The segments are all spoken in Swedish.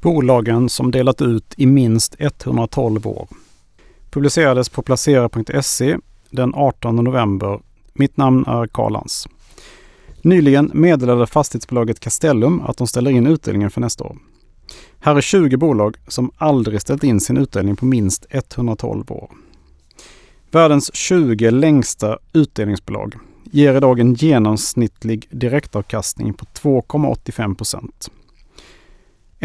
Bolagen som delat ut i minst 112 år. Publicerades på placera.se den 18 november. Mitt namn är Karl Lans. Nyligen meddelade fastighetsbolaget Castellum att de ställer in utdelningen för nästa år. Här är 20 bolag som aldrig ställt in sin utdelning på minst 112 år. Världens 20 längsta utdelningsbolag ger idag en genomsnittlig direktavkastning på 2,85 procent.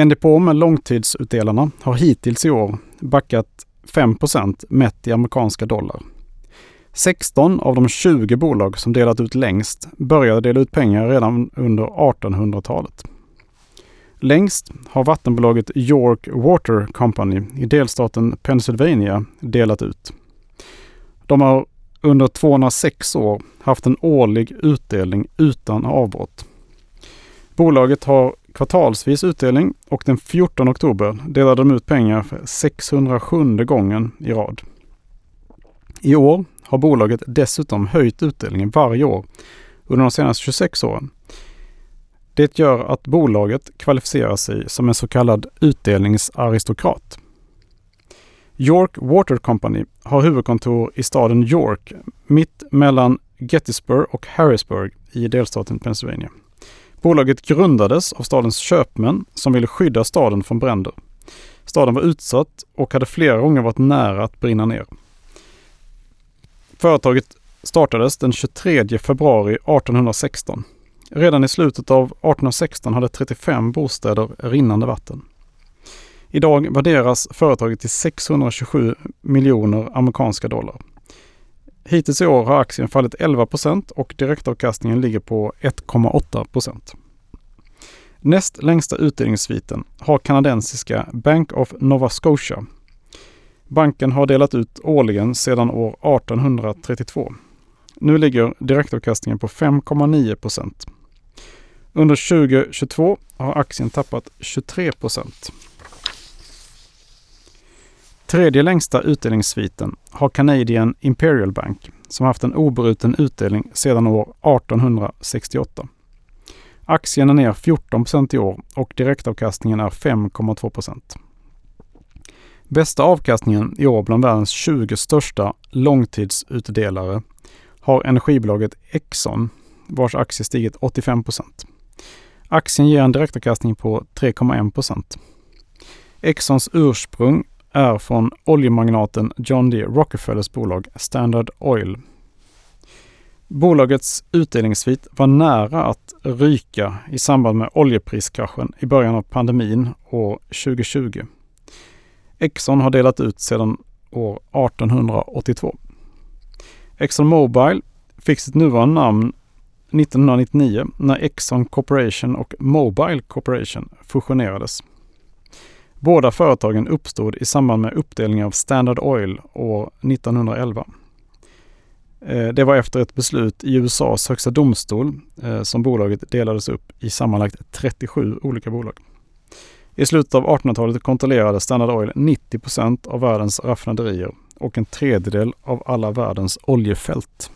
En depå med långtidsutdelarna har hittills i år backat 5% mätt i amerikanska dollar. 16 av de 20 bolag som delat ut längst började dela ut pengar redan under 1800-talet. Längst har vattenbolaget York Water Company i delstaten Pennsylvania delat ut. De har under 206 år haft en årlig utdelning utan avbrott. Bolaget har kvartalsvis utdelning och den 14 oktober delade de ut pengar för 607 gången i rad. I år har bolaget dessutom höjt utdelningen varje år under de senaste 26 åren. Det gör att bolaget kvalificerar sig som en så kallad utdelningsaristokrat. York Water Company har huvudkontor i staden York, mitt mellan Gettysburg och Harrisburg i delstaten Pennsylvania. Bolaget grundades av stadens köpmän som ville skydda staden från bränder. Staden var utsatt och hade flera gånger varit nära att brinna ner. Företaget startades den 23 februari 1816. Redan i slutet av 1816 hade 35 bostäder rinnande vatten. Idag värderas företaget till 627 miljoner amerikanska dollar. Hittills i år har aktien fallit 11% och direktavkastningen ligger på 1,8% Näst längsta utdelningssviten har kanadensiska Bank of Nova Scotia. Banken har delat ut årligen sedan år 1832. Nu ligger direktavkastningen på 5,9% Under 2022 har aktien tappat 23 Tredje längsta utdelningssviten har Canadian Imperial Bank som haft en obruten utdelning sedan år 1868. Aktien är ner 14 i år och direktavkastningen är 5,2% Bästa avkastningen i år bland världens 20 största långtidsutdelare har energibolaget Exxon vars aktie stigit 85% Aktien ger en direktavkastning på 3,1% Exxons ursprung är från oljemagnaten John D. Rockefellers bolag Standard Oil. Bolagets utdelningssvit var nära att ryka i samband med oljepriskraschen i början av pandemin år 2020. Exxon har delat ut sedan år 1882. Exxon Mobil fick sitt nuvarande namn 1999 när Exxon Corporation och Mobile Corporation fusionerades. Båda företagen uppstod i samband med uppdelningen av Standard Oil år 1911. Eh, det var efter ett beslut i USAs högsta domstol eh, som bolaget delades upp i sammanlagt 37 olika bolag. I slutet av 1800-talet kontrollerade Standard Oil 90 procent av världens raffinaderier och en tredjedel av alla världens oljefält.